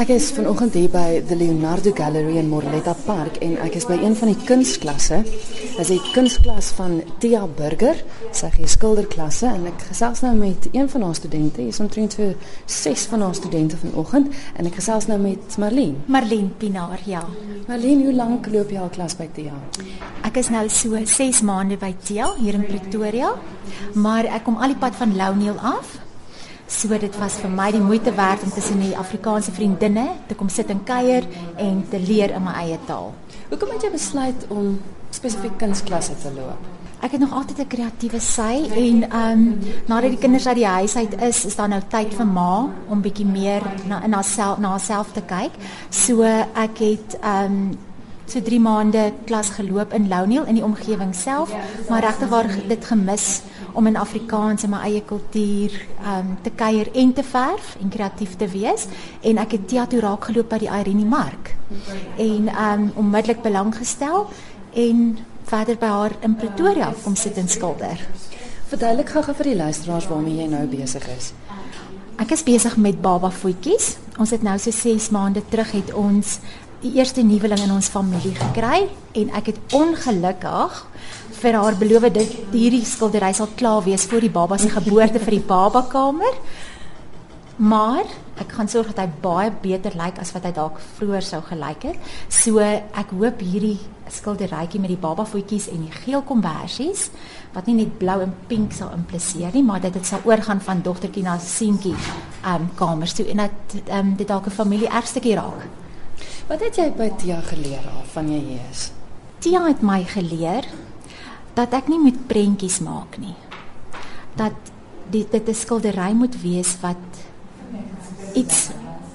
Ek is vanoggend hier by the Leonardo Gallery in Morletta Park en ek is by een van die kunstklasse. Dit is die kunstklas van Tia Burger. Sy gee skilderklasse en ek gesels nou met een van haar studente. Hier is omtrent so ses van haar studente vanoggend en ek gesels nou met Marlene. Marlene Pinaar, ja. Marlene, hoe lank loop jy al klas by Tia? Ek is nou so 6 maande by Tia hier in Pretoria, maar ek kom al die pad van Louniel af. So dit was vir my die moeite werd om tussen die Afrikaanse vriendinne te kom sit en kuier en te leer in my eie taal. Hoekom het jy besluit om spesifiek kunstklasse te loop? Ek het nog altyd 'n kreatiewe sy en ehm um, nadat die kinders uit die huis uit is, is daar nou tyd vir ma om bietjie meer na in haarself na haarself te kyk. So ek het ehm um, so 3 maande klas geloop in Louniel in die omgewing self, maar regtig waar dit gemis om in Afrikaans en my eie kultuur um te kuier en te verf en kreatief te wees en ek het teater raak geloop by die Irene Mark en um onmiddellik belang gestel en verder by haar in Pretoria kom sit en skilder. Verduidelik gou-gou vir die luisteraars waarmee jy nou besig is. Ek is besig met baba voetjies. Ons het nou so 6 maande terug het ons die eerste nuweling in ons familie gekry en ek het ongelukkig vir haar beloof dat hierdie skildery sal klaar wees voor die baba se geboorte vir die babakamer. Maar ek gaan sorg dat hy baie beter lyk as wat hy dalk vroeër sou gelyk het. So ek hoop hierdie skilderytjie met die baba voetjies en die geel kombersies wat nie net blou en pink sal impliseer nie, maar dat dit sal oorgaan van dogtertjie na seentjie um kamers toe en dat um dit dalk 'n familie erfstukkie raak. Wat het jy by Tia geleer af van jy hier is? Tia het my geleer dat ek nie met prentjies maak nie. Dat dit dit 'n skildery moet wees wat iets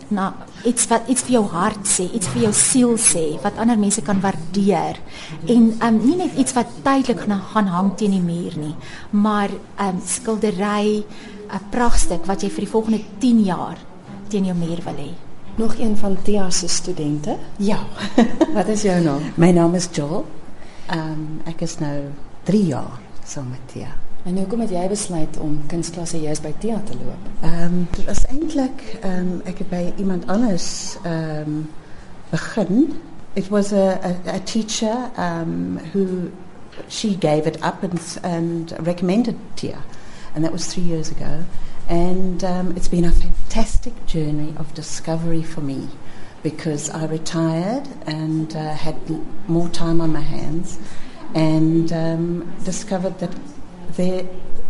na iets wat iets vir jou hart sê, iets vir jou siel sê, wat ander mense kan waardeer. En um nie net iets wat tydelik gaan hang teen die muur nie, maar um skildery 'n pragtstuk wat jy vir die volgende 10 jaar teen jou muur wil hê. Nog een van Tia se studente? Ja. wat is jou naam? My naam is Joel. Ehm um, ek is nou 3 jaar saam met Tia. En hoekom het jy besluit om kunstklasse juist by Tia te loop? Ehm um, dit was eintlik ehm um, ek het by iemand anders ehm um, begin. It was a a, a teacher um who she gave it up and and recommended Tia. And that was 3 years ago. And um, it's been a fantastic journey of discovery for me because I retired and uh, had more time on my hands and um, discovered that their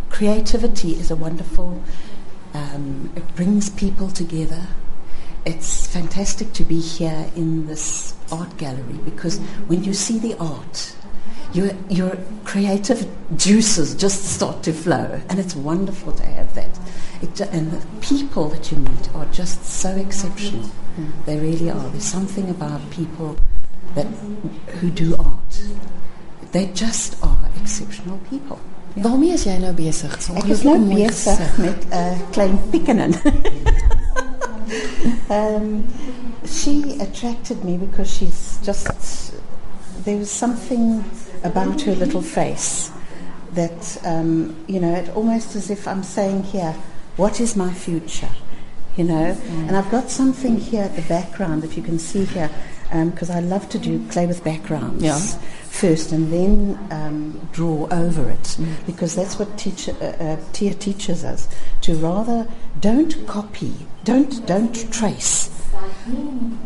creativity is a wonderful, um, it brings people together. It's fantastic to be here in this art gallery because when you see the art, your, your creative juices just start to flow, and it's wonderful to have that. It, and the people that you meet are just so exceptional. Mm. They really are. There's something about people that who do art. They just are exceptional people. Ja. Waarmee is jy nou besig? Ek is nou besig met 'n uh, klein pikkenin. um, she attracted me because she's just there was something about her little face that um, you know, it almost as if I'm saying here, what is my future? You know, mm. and I've got something here at the background, if you can see here, because um, I love to do play with backgrounds yeah. first and then um, draw over it, mm. because that's what teacher, uh, uh, Tia teaches us to rather don't copy, don't don't trace.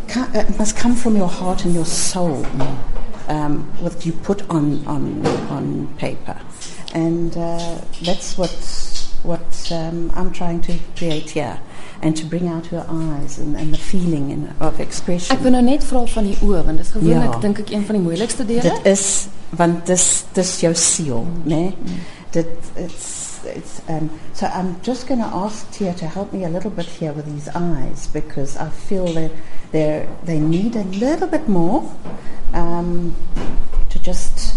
Ca- it must come from your heart and your soul. Mm um, what you put on on on paper, and uh, that's what what um, I'm trying to create here. And to bring out her eyes and, and the feeling in, of expression. Ek wil nou net vra van die oë want dit is gewoonlik ja. dink ek een van die moeilikste dele. Dit is want dis dis jou siel, mm. né? Nee? Dit it's it's um so I'm just going to ask Tia to help me a little bit here with these eyes because I feel that they they need a little bit more um, to just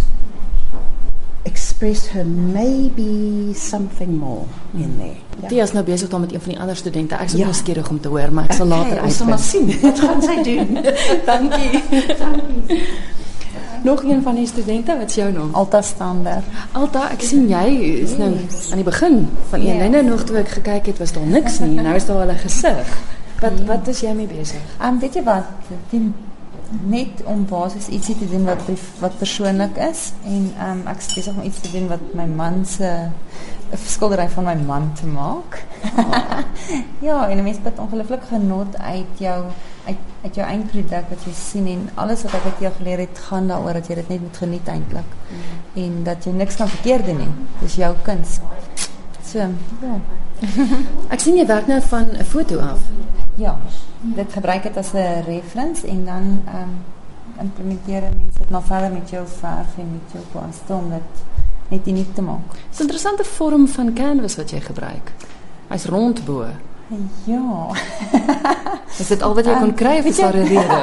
express her maybe something more in there. Ja. Tia is nou besig om met een van die ander studente. Ek is ja. nuuskierig om te hoor, maar ek sal okay, later uitvind. Ons sal sien wat gaan sy doen. Dankie. Dankie. Nog een van die studente, wat is jou naam? Alta Stander. Alta, ek sien jy is nou aan die begin van een yeah. lyne nog toe ek gekyk het was daar niks nie. Nou is daar al 'n gesig. Wat wat is jy mee besig? Um, weet jy wat? Die, net om basies ietsie te doen wat wat persoonlik is en um, ek is besig om iets te doen wat my man se 'n skildery van my man te maak. Oh. ja, en 'n mens het ongelooflik genot uit jou uit uit jou eindproduk wat jy sien en alles wat ek uit jou geleer het gaan daaroor dat jy dit net moet geniet eintlik. Mm. En dat jy niks kan verkeerd doen nie. Dis jou kuns. So, ja. ek sien jy werk nou van 'n foto af. Ja, dit gebruik dit as 'n reference en dan ehm um, implementeer mense dit maar verder met jou verf en met jou pastel om dit net uniek te maak. Dis 'n interessante vorm van canvas wat jy gebruik. Hy's rondbo. Ja. is dit al wat jy kon kry daar 'n rede?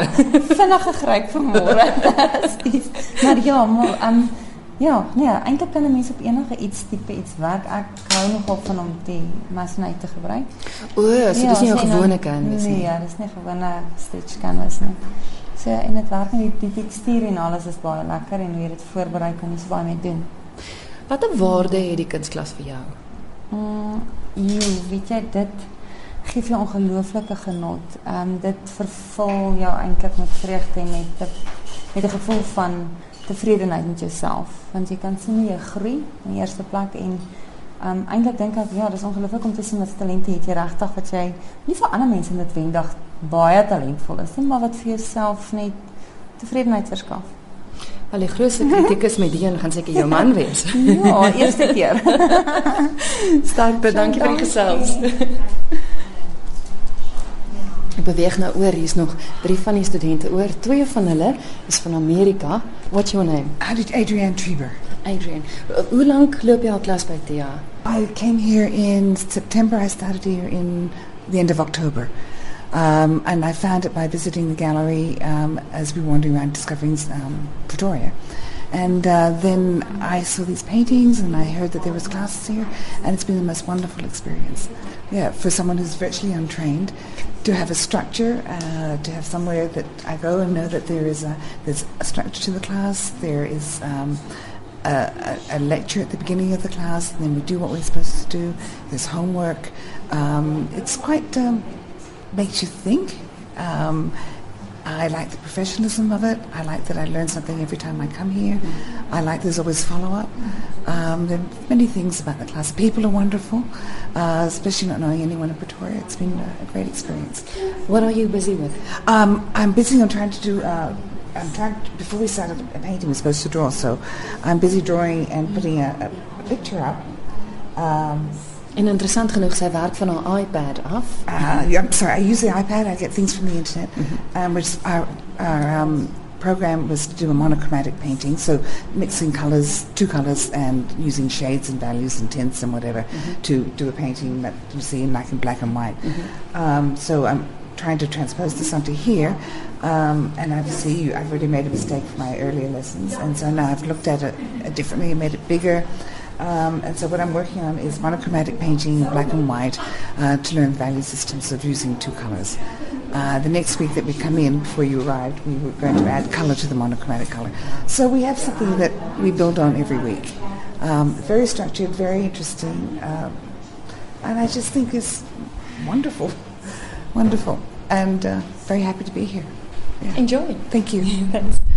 Vinnige gryp vanmôre. maar ja, maar um, Ja, nee, eintlik kan 'n mens op enige iets tipe iets werk. Ek hou nogal van om die masjien te gebruik. O, so ja, dis nie 'n gewone canvas nie. Nee, dis nie 'n gewone stitch canvas nie. So en dit werk met die, die tekstuur en alles is baie lekker en hoe jy dit voorberei kan jy so baie mee doen. Watter waarde het die kunsklas vir jou? Mm, jy weet jy dit gee vir ongelooflike genot. Um, dit vervul jou eintlik met vreugde en met met 'n gevoel van tevredenheid met jouself want jy kan sien jy groei in die eerste plek en um eintlik dink ek ja dis ongelooflik om te sien wat talente het jy regtig wat jy nie vir ander mense noodwendig baie talentvol is nie maar wat vir jouself net tevredenheid verskaf Al die grootste kritikus met die een gaan seker jou man wees. ja, eerste keer. Sterkte, dankie vir gesels. Ek beweeg nou oor, hier's nog drie van die studente oor. Twee van hulle is van Amerika. What's your name? Adrienne Trieber. Adrienne. Hoe lank loop jy al klas by TIA? I came here in September. I started here in the end of October. Um, and I found it by visiting the gallery um, as we were wandering around discovering um, Pretoria. And uh, then I saw these paintings and I heard that there was classes here and it's been the most wonderful experience. Yeah, for someone who's virtually untrained, to have a structure, uh, to have somewhere that I go and know that there is a there's a structure to the class. There is um, a, a, lecture at the beginning of the class, and then we do what we're supposed to do. There's homework. Um, it's quite um, makes you think. Um, I like the professionalism of it. I like that I learn something every time I come here. Mm-hmm. I like there's always follow up. Um, there are many things about the class. People are wonderful, uh, especially not knowing anyone in Pretoria. It's been a, a great experience. What are you busy with? Um, I'm busy on trying to do. Uh, I'm trying to, before we started a painting, we're supposed to draw. So I'm busy drawing and putting a, a, a picture up. Um, En interessant genoeg, zij werkt van haar iPad af. Uh, yeah, I'm sorry, I use the iPad. I get things from the internet. Mm-hmm. Um, which our, our um, program was to do a monochromatic painting, so mixing colors, two colors, and using shades and values and tints and whatever mm-hmm. to do a painting that you see in like in black and white. Mm-hmm. Um, so I'm trying to transpose this onto here. Um, and obviously, I've already made a mistake for my earlier lessons, and so now I've looked at it differently and made it bigger. Um, and so what I'm working on is monochromatic painting, black and white, uh, to learn value systems of using two colors. Uh, the next week that we come in, before you arrived, we were going to add color to the monochromatic color. So we have something that we build on every week. Um, very structured, very interesting, uh, and I just think is wonderful, wonderful, and uh, very happy to be here. Yeah. Enjoy. Thank you.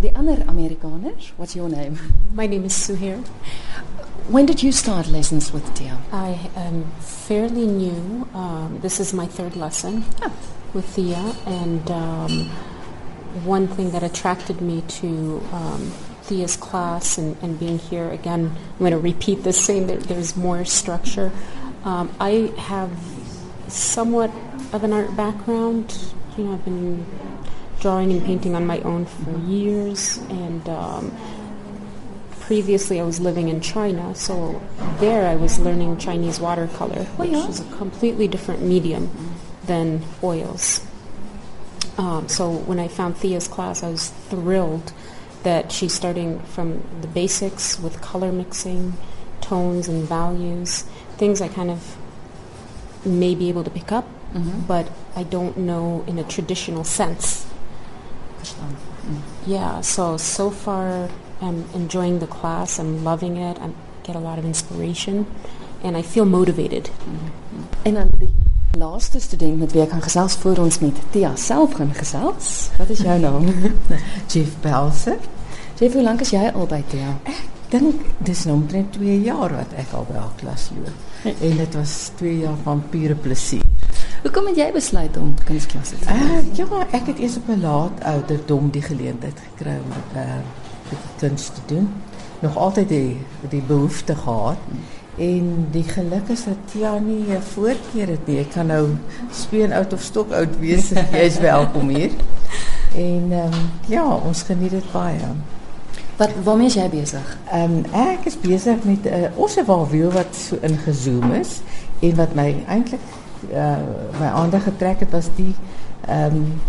The other Amerikaners, what's your name? My name is Suhair. When did you start lessons with Tia? I am fairly new. Um, this is my third lesson oh. with Thea, and um, one thing that attracted me to um, Thea's class and, and, being here again, I'm going to repeat the same. There, there's more structure. Um, I have somewhat of an art background. You know, I've been drawing and painting on my own for years, and um, previously I was living in China, so there I was learning Chinese watercolor, oh, which is a completely different medium than oils. Um, so when I found Thea's class, I was thrilled that she's starting from the basics with color mixing, tones and values, things I kind of may be able to pick up, mm-hmm. but I don't know in a traditional sense. Yeah, so so far I'm enjoying the class. I'm loving it. I get a lot of inspiration, and I feel motivated. Mm-hmm. En dan die Laaste student met wie ek gaan gesels voor ons met Tia self gaan gesels. Wat is jou naam? Jeff Belser. Jeff, hoe lank is jy al by Tia? Ek dink dis nou omtrent 2 jaar wat ek al by haar klas loop. En dit was 2 jaar van pure plesier. Hoekom het jy besluit om kunsklasse te doen? Uh, ja, ek het eers op 'n laat ouderdom die geleentheid gekry om uh kuns te doen. Nog altyd die die behoefte gehad. En die geluk is dat Tia nie 'n voorkeur het nie. Ek kan nou speen oud of stok oud wees. Jy's welkom hier. En ehm um, ja, ons geniet dit baie. Wat waarmee is jy besig? Ehm um, ek is besig met 'n uh, ossewaal wiel wat so ingezoom is en wat my eintlik uh, my aandag getrek het was die ehm um,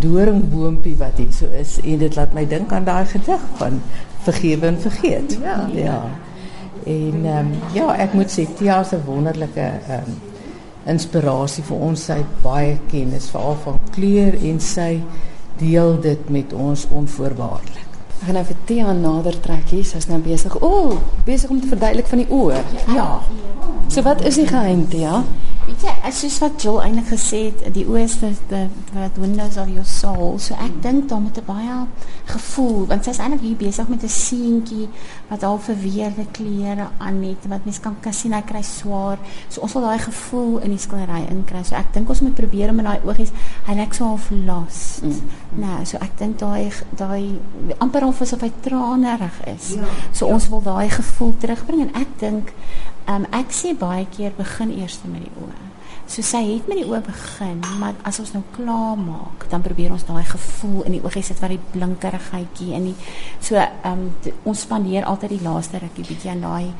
doringboompie wat hier so is en dit laat my dink aan daai gedig van vergewe en vergeet. Ja. Ja. En ehm um, ja, ek moet sê Tia 'n wonderlike ehm um, inspirasie vir ons. Sy het baie kennis veral van kleur en sy deel dit met ons onvoorwaardelik. Ek gaan nou vir Tia nader trek hier. Sy's nou besig. O, oh, besig om te verduidelik van die oë. Ja. So wat is die geheim, Tia? Weet jy, as soos wat Jill eintlik gesê het, die oë is the, the the windows of your soul. So ek dink daar moet 'n baie gevoel, want sy's eintlik hier besig met 'n seentjie wat al verweerde klere aan het wat mens kan kan sien hy kry swaar. So ons wil daai gevoel in die skildery inkry. So ek dink ons moet probeer om in daai oogies, hy lyk so half lost. Mm. Nou, so ek dink daai daai amper of asof hy tranerig is. Ja, so ja. ons wil daai gevoel terugbring en ek dink Um, ek sê baie keer begin eers met die oë. So sy het met die oë begin, maar as ons nou klaar maak, dan probeer ons daai gevoel in die oogies sit wat die blinkerigheidjie in die so ehm um, ons spandeer altyd die laaste rukkie bietjie aan daai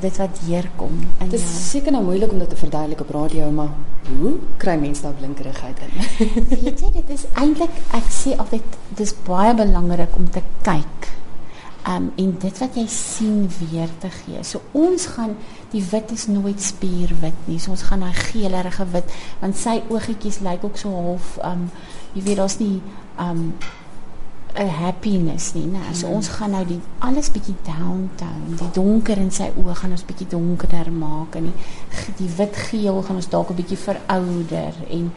dit wat deurkom. Dit is seker nou moeilik om dit te verduidelik op radio, maar hoe kry mense daai blinkerigheid in? Weet jy, dit is eintlik ek sê altyd dis baie belangrik om te kyk um, en dit wat jy sien weer te gee. So ons gaan die wit is nooit spierwit nie. So ons gaan daai geelerige wit want sy oogetjies lyk ook so half um jy weet daar's nie um 'n happiness nie, né? So mm. ons gaan nou die alles bietjie downtown, die donker in sy oë gaan ons bietjie donkerder maak en die, die wit geel gaan ons dalk 'n bietjie verouder en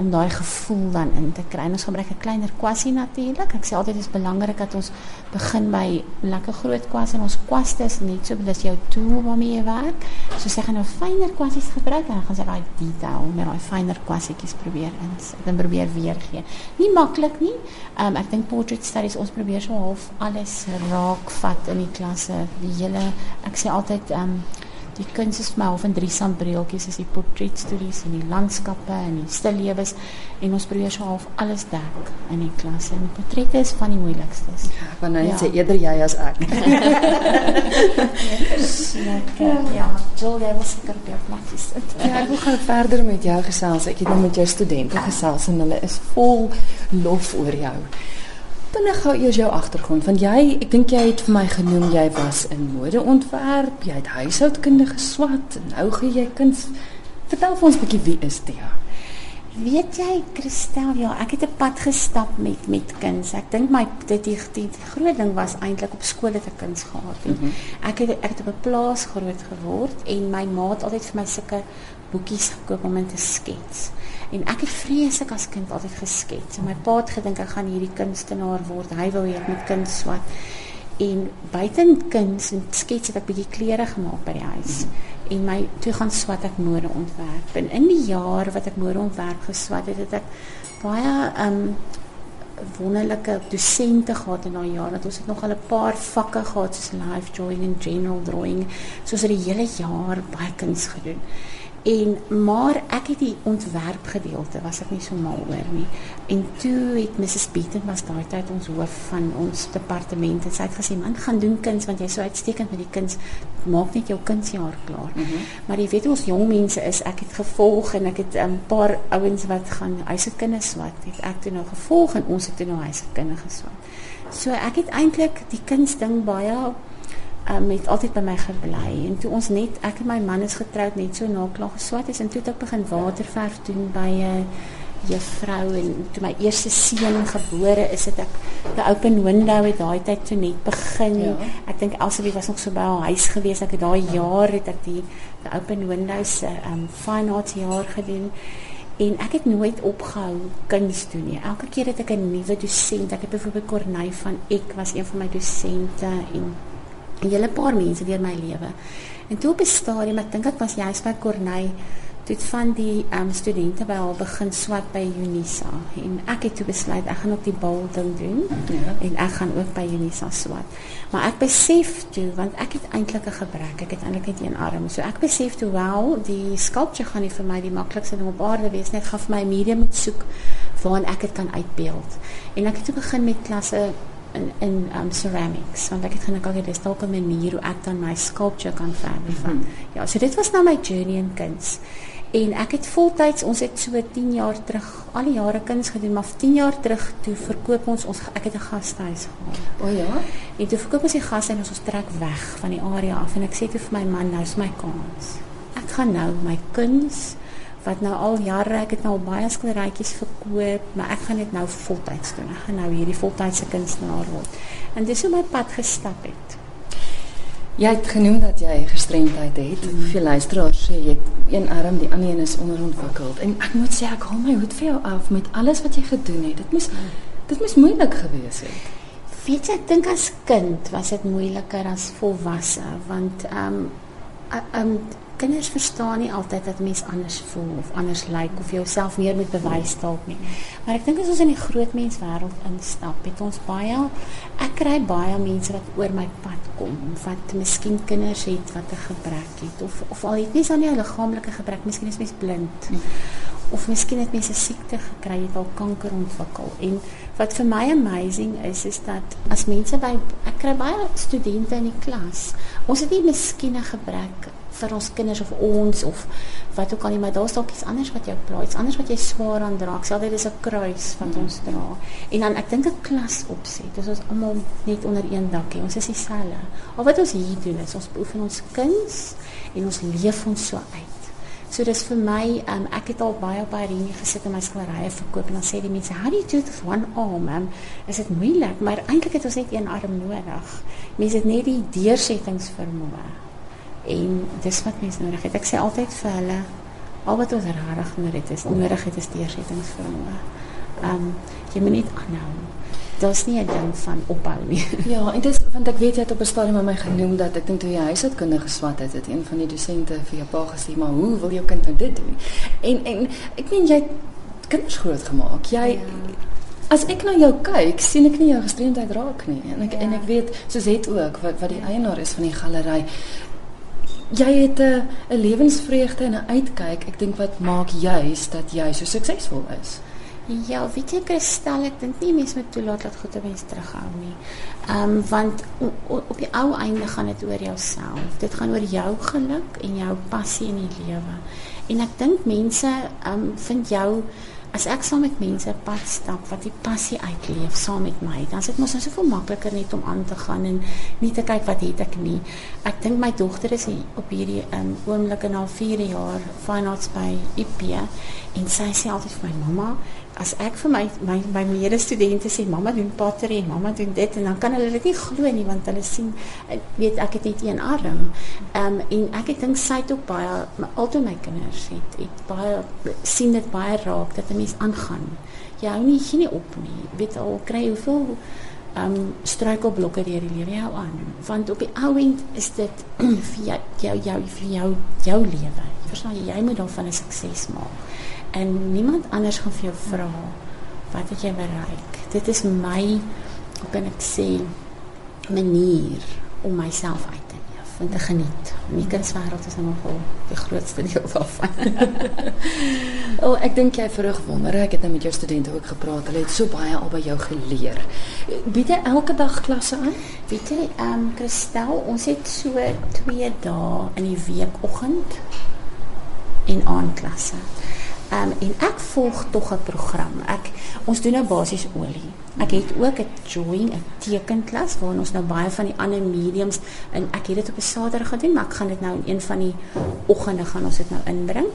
om daai gevoel dan in te kry. Ons gebruik 'n kleiner kwassie natuurlik. Ek sê altyd dit is belangrik dat ons begin by lekker groot kwas en ons kwaste is net so dis jou tool waarmee jy werk. So sê gaan nou fyner kwassies gebruik en dan gaan jy daai detail met daai fyner kwassietjies probeer in. Dan probeer weer gee. Nie maklik nie. Um, ek dink portrait studies ons probeer so half alles raak vat in die klasse. Die hele ek sê altyd um, die kuns is vir my half in drie sambreeltjies is die portretstudies en die landskappe en die stillewes en ons probeer so half alles dek in die klas en portrette is van die moeilikstes. Ja, want nou ja. sê eerder jy as ek. ja, Julia was seker baie plaas. Ja, ek wil gou verder met jou gesels. Ek het nou met jou studente gesels en hulle is vol lof oor jou. Binne gou eers jou agtergrond want jy ek dink jy het vir my genoem jy was in modeontwerp, jy het huishoudkunde geswat en nou gee jy kuns. Vertel vir ons 'n bietjie wie is Tia? Weet jy Christel, ja, ek het 'n pad gestap met met kuns. Ek dink my dit die, die, groot ding was eintlik op skool het ek kuns gehad. Mm -hmm. Ek het ek het op 'n plaas groot geword en my ma het altyd vir my sulke boekies gekoop om in te skets. En ek het vreeslik as kind altyd geskets. En my pa het gedink ek gaan hierdie kunstenaar word. Hy wou hê ek moet kuns swat. En buiten kuns en skets het ek bietjie klere gemaak by die huis. Mm -hmm. En my toe gaan swat ek mode ontwerp. En in die jaar wat ek mode ontwerp geswat het, het ek baie um wonderlike dosente gehad in daai jaar. Dat ons het nog al 'n paar vakke gehad soos life drawing en general drawing. Soos vir die hele jaar baie kuns gedoen. En maar ek het die ontwerp gedeelte was ek nie so mal oor nie. En toe het Mrs Beaton was daai tyd ons hoof van ons departement en sy het gesê man gaan doen kuns want jy's so uitstekend met die kuns maak net jou kunsjaar klaar. Mm -hmm. Maar jy weet ons jong mense is ek het gevolg en ek het 'n um, paar ouens wat gaan huisekinders wat het ek toe nou gevolg en ons het toe nou huisekinders geswat. So ek het eintlik die kunsding baie um, het altyd by my gebly en toe ons net ek en my man is getroud net so na klaar geswat is en toe het ek begin waterverf doen by 'n juffrou en toe my eerste seun gebore is het ek die open window het daai tyd toe net begin. Ja. Ek dink Elsabie was nog so by haar huis gewees. Ek het daai jaar het ek die die open window se um fine arts jaar gedoen en ek het nooit opgehou kuns doen nie. Elke keer het ek 'n nuwe dosent. Ek het byvoorbeeld Corneille van Ek was een van my dosente en 'n hele paar mense deur my lewe. En toe op 'n stadium, ek dink dit was juist by Corneille het van die um, studente by haar begin swat by Unisa en ek het toe besluit ek gaan ook die bal ding doen ja. en ek gaan ook by Unisa swat. Maar ek besef toe want ek het eintlik 'n gebrek. Ek het eintlik net een arm. So ek besef toe wel die sculpture gaan nie vir my die maklikste ding op aarde wees nie. Ek gaan vir my medium moet soek waarin ek dit kan uitbeeld. En ek het toe begin met klasse in in um ceramics want ek het gedink okay dis dalk 'n manier hoe ek dan my sculpture kan verder van. Mm -hmm. Ja, so dit was nou my journey in kuns. En ek het voltyds ons het so 10 jaar terug al die jare kuns gedoen, maar 10 jaar terug toe verkoop ons ons ek het 'n gastehuis gehad. O oh ja. En toe verkoop ons die gastehuis en ons trek weg van die area af en ek sê toe vir my man nou is my kans. Ek gaan nou my kuns wat nou al jare ek het nou al baie skilderytjies verkoop, maar ek gaan dit nou voltyds doen. Ek gaan nou hierdie voltydse kunstenaar word. En dis hoe my pad gestap het. Jy het genoem dat jy gestremdheid het. Mm. Veel luisteraars sê jy het een arm, die ander een is onderontwikkeld. En ek moet sê ek hou my hoed vir jou af met alles wat jy gedoen het. Dit moes dit moes moeilik gewees het. Weet jy, ek dink as kind was dit moeiliker as volwasse want ehm um, um, kinders verstaan nie altyd dat mens anders voel of anders lyk like, of jouself meer moet bewys dalk nie. Maar ek dink as ons in die groot mens wêreld instap, het ons baie ek kry baie mense wat oor my pad kom wat miskien kinders het wat 'n gebrek het of of al het nie so 'n liggaamlike gebrek, miskien is mens blind. Of miskien het mense siekte gekry, het al kanker ontwikkel. En wat vir my amazing is is dat as mense by ek kry baie studente in die klas. Ons het nie miskien 'n gebrek vir ons kinders of ons of wat ook al nie, maar daar's dalk iets anders wat jou pla, iets anders wat jy swaar aan dra. Ek sê altyd dis 'n kruis wat ons dra. En dan ek dink 'n klas opset. Dis ons almal net onder een dakkie. Ons is dieselfde. Al wat ons hier doen is ons beoefen ons kuns en ons leef ons so uit. So dis vir my, um, ek het al baie op ringe gesit en my skilderye verkoop en dan sê die mense, "How do you do this one arm?" Um, is dit moeilik, maar eintlik het ons net een arm nodig. Mense het net die deursettingsvermoë en dis wat mense nodig het. Ek sê altyd vir hulle al wat ons regtig nodig het is nodig het is deursettingsvermoë. Ehm um, jy moet net aanhou. Daar's nie 'n ding van ophou nie. Ja, en dis want ek weet jy het op 'n stadium met my genoem dat ek dink toe jy huishoudkundige geswat het, het een van die dosente vir jou pa gesê, "Maar hoe wil jou kind nou dit doen?" En en ek meen jy kinders groot gemaak. Jy ja. As ek na jou kyk, sien ek nie jou gestremdheid raak nie. En ek ja. en ek weet soos het ook wat wat die eienaar is van die galery jy het 'n 'n lewensvreugde en 'n uitkyk. Ek dink wat maak juis dat jy so suksesvol is. Ja, weet jy Kristel, ek dink nie mense moet toelaat dat goeie mense terughou nie. Ehm um, want op die ou einde gaan dit oor jouself. Dit gaan oor jou geluk en jou passie in die lewe. En ek dink mense ehm um, vind jou as ek saam met mense pad stap wat die passie uitleef saam met my, dan is dit mos nou soveel makliker net om aan te gaan en nie te kyk wat het ek nie. Ek dink my dogter is op hierdie um, oomblik in haar 4 jaar fine arts by IP en sy sê altyd vir my mamma as ek vir my my my medestudente sê mamma doen pottery en mamma doen dit en dan kan hulle dit nie glo nie want hulle sien weet ek het net een arm. Ehm um, en ek het dink sy het ook baie altoe my kinders het, het baie sien dit baie raak dat 'n mens aangaan. Jy hou nie gee nie op nie. Weet al kry jy hoeveel ehm um, struikelblokke deur die lewe jou aan. Want op die ou end is dit vir jou jou jou jou jou lewe. Jy verstaan jy, jy moet daarvan 'n sukses maak en niemand anders gaan vir jou vra wat het jy bereik. Dit is my hoe kan ek sê manier om myself uit te leef en te geniet. Die kunswêreld is nogal die grootste deel daarvan. o, oh, ek dink jy verrig wonder. Ek het nou met jou studente ook gepraat. Hulle het so baie al by jou geleer. Bied jy elke dag klasse aan? Weet jy, ehm um, Christel, ons het so 2 dae in die week oggend en aandklasse. Um, en ek volg tog 'n program. Ek ons doen nou basies olie. Ek het ook 'n drawing, 'n tekenklas waar ons nou baie van die ander mediums en ek het dit op 'n Saterdag gedoen, maar ek gaan dit nou in een van die oggende gaan ons dit nou inbring.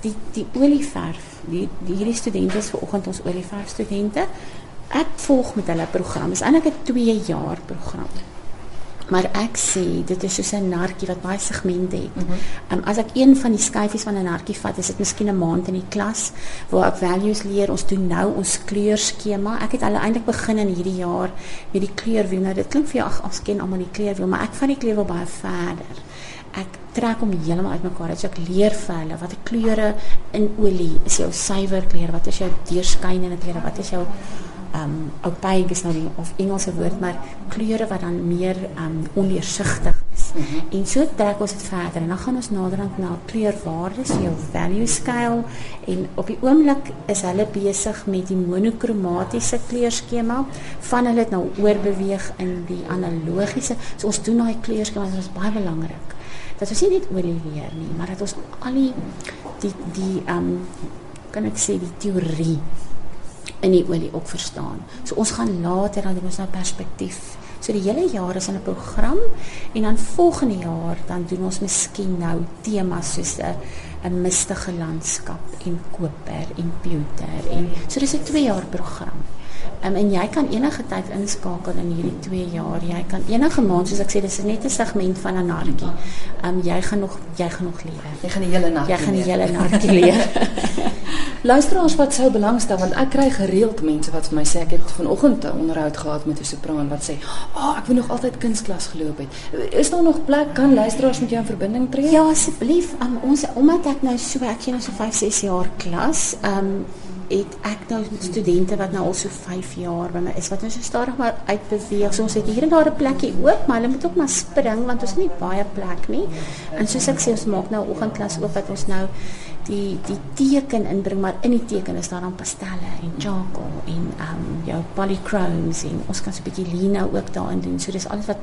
Die die olieverf, die, die hierdie studente is vanoggend ons olieverf studente. Ek volg met hulle program. Dit is eintlik 'n 2 jaar program. Maar ek sê dit is soos 'n nartjie wat baie segmente het. Mm -hmm. um, as ek een van die skyfies van 'n nartjie vat, is dit miskien 'n maand in die klas waar ek values leer. Ons doen nou ons kleurskema. Ek het al eintlik begin in hierdie jaar met die kleurwiel. Nou dit klink vir jou ag, ons ken almal die kleurwiel, maar ek vat die kleurwiel baie verder. Ek trek hom heeltemal uitmekaar. Dit so ek leer vir hulle watter kleure in olie is jou suiwer kleur, wat is jou deurskynende kleure, wat is jou um opaque is nou die of Engelse woord maar kleure wat dan meer um ondeursigtig is. Mm -hmm. En so trek ons dit verder en dan gaan ons naderhand na kleurwaardes, jou value scale en op die oomblik is hulle besig met die monokromatiese kleurskema van hulle het nou oorbeweeg in die analogiese. So ons doen daai kleurskema wat is baie belangrik. Dat ons nie net olie leer nie, maar dat ons al die die die um kan ek sê die teorie in die olie ook verstaan. So ons gaan later dan doen ons nou perspektief. So die hele jaar is 'n program en dan volgende jaar dan doen ons miskien nou temas soos 'n 'n mistige landskap en koper en pewter en so dis 'n 2 jaar program. Um, en jy kan enige tyd inskakel in hierdie 2 jaar. Jy kan enige maand soos ek sê dis net 'n segment van 'n nartjie. Um, jy gaan nog jy gaan nog leer. Jy gaan die hele nartjie. Jy gaan die hele nartjie leer. Luisteraars wat sou belangstel want ek kry gereeld mense wat vir my sê ek het vanoggend 'n onderhoud gehad met 'n sopraan wat sê, "Ag, oh, ek wou nog altyd kunstklas geloop het." Is daar nog plek kan luisteraars met jou in verbinding tree? Ja, asseblief. Um, ons omdat ek nou so ek sien nou so 5, 6 jaar klas, ehm um, het ek nou studente wat nou al so 5 jaar by my is wat nou so stadig maar uitbeweeg. So ons het hier en daar 'n plekkie oop, maar hulle moet ook maar spring want ons het nie baie plek nie. En soos ek sê, ons maak nou oggendklas oop wat ons nou die die teken inbring, maar in die teken is daar dan pastelle en charcoal en ehm um, jou polychromes en ons kan so 'n bietjie lino ook daarin doen. So dis alles wat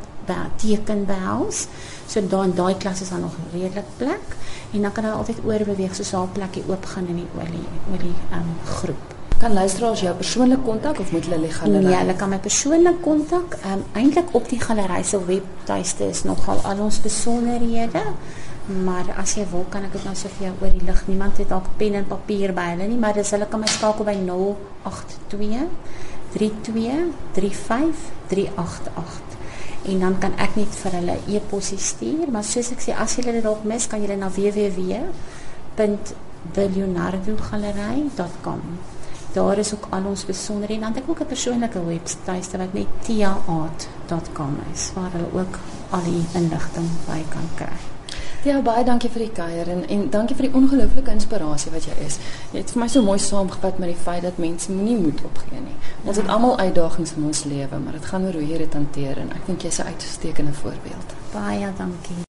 teken behels. So dan daai klas is dan nog redelik plek en dan kan hulle altyd oorbeweeg soos haar plekkie oop gaan in die olie olie ehm um, groep. Kan luisteraars jou persoonlik kontak of moet hulle die galery? Nee, hulle kan my persoonlik kontak. Ehm um, eintlik op die galery se webtuiste is nogal al ons besonderhede. Maar as jy wil kan ek dit nou so vir jou oor die lig. Niemand het dalk pen en papier by hulle nie, maar dis hulle kan my skakel by 082 32 35 388 en dan kan ek net vir hulle e-pos stuur maar soos ek sê as jy dit dalk mis kan jy na www.theleonardogalery.com daar is ook al ons besonderhede en dan het ek ook 'n persoonlike webtuiste wat net tiaart.com is waar hulle ook al die inligting by kan kry Ja, baie dankie vir die kuier en en dankie vir die ongelooflike inspirasie wat jy is. Jy het vir my so mooi saamgevat met die feit dat mense moenie moed opgee nie. Ons het almal uitdagings in ons lewe, maar dit gaan oor hoe jy dit hanteer en ek dink jy's 'n uitstekende voorbeeld. Baie dankie.